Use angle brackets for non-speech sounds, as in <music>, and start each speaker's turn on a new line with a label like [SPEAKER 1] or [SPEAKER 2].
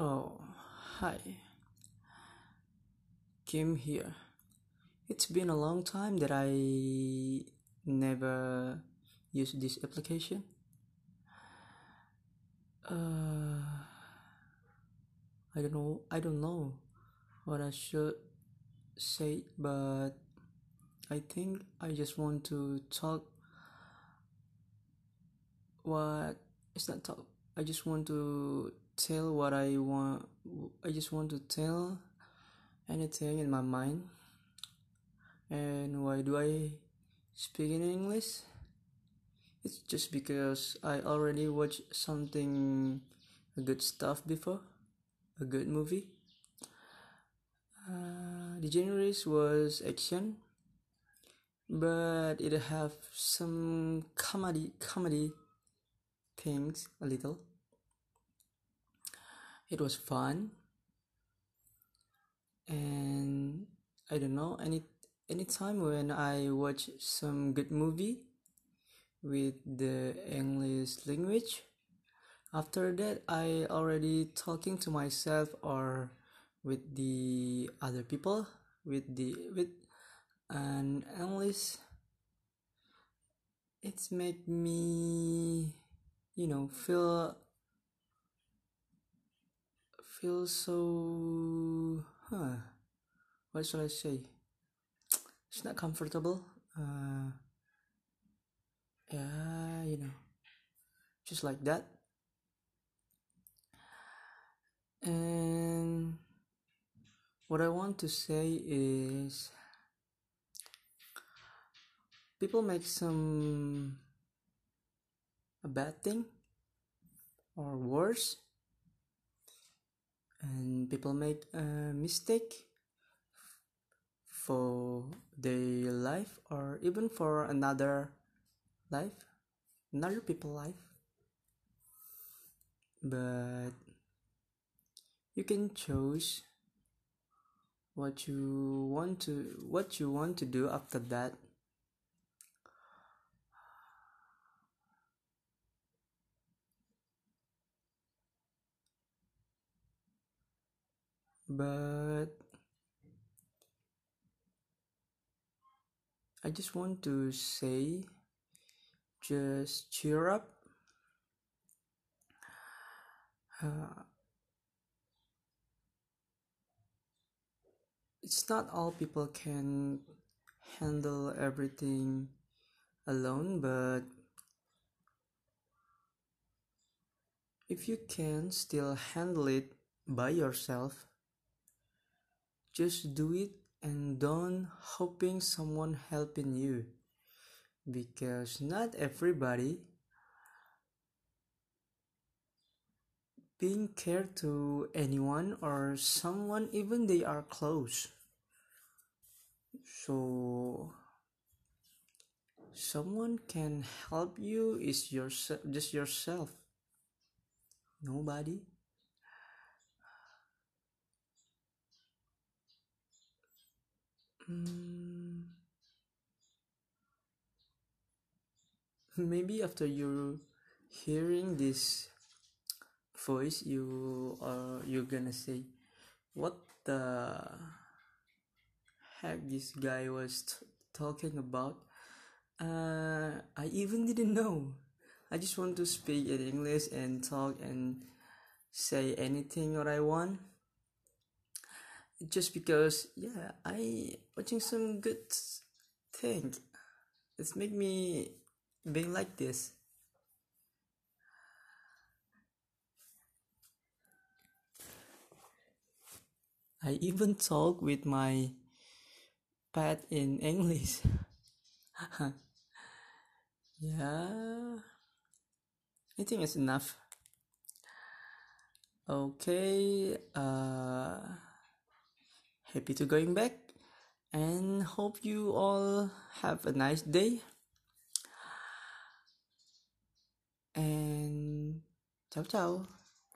[SPEAKER 1] Oh, hi. Kim here. It's been a long time that I never used this application. Uh, I don't know. I don't know what I should say, but I think I just want to talk. What it's not talk. I just want to tell what I want. I just want to tell anything in my mind. And why do I speak in English? It's just because I already watched something good stuff before, a good movie. Uh, the genre was action, but it have some comedy comedy things a little. It was fun, and I don't know any anytime when I watch some good movie with the English language. After that, I already talking to myself or with the other people with the with an English. It's made me, you know, feel feel so huh what should i say? <tsk> It's not comfortable uh yeah you know just like that. And what i want to say is people make some a bad thing or worse and people make a mistake for their life or even for another life another people life. But you can choose what you want to what you want to do after that but I just want to say just cheer up. Uh, it's not all people can handle everything alone, but if you can still handle it by yourself, just do it and don't hoping someone helping you. Because not everybody being care to anyone or someone even they are close. So someone can help you is yourself just yourself. Nobody Mm, maybe after you hearing this voice you are you're gonna say what the heck this guy was t- talking about? Uh i even didn't know. I just want to speak in english and talk and say anything what i want just because yeah i watching some good thing. It's make me being like this. I even talk with my pet in english. <laughs> Yeah. I think it's enough. Okay uh happy to going back and hope you all have a nice day. And ciao ciao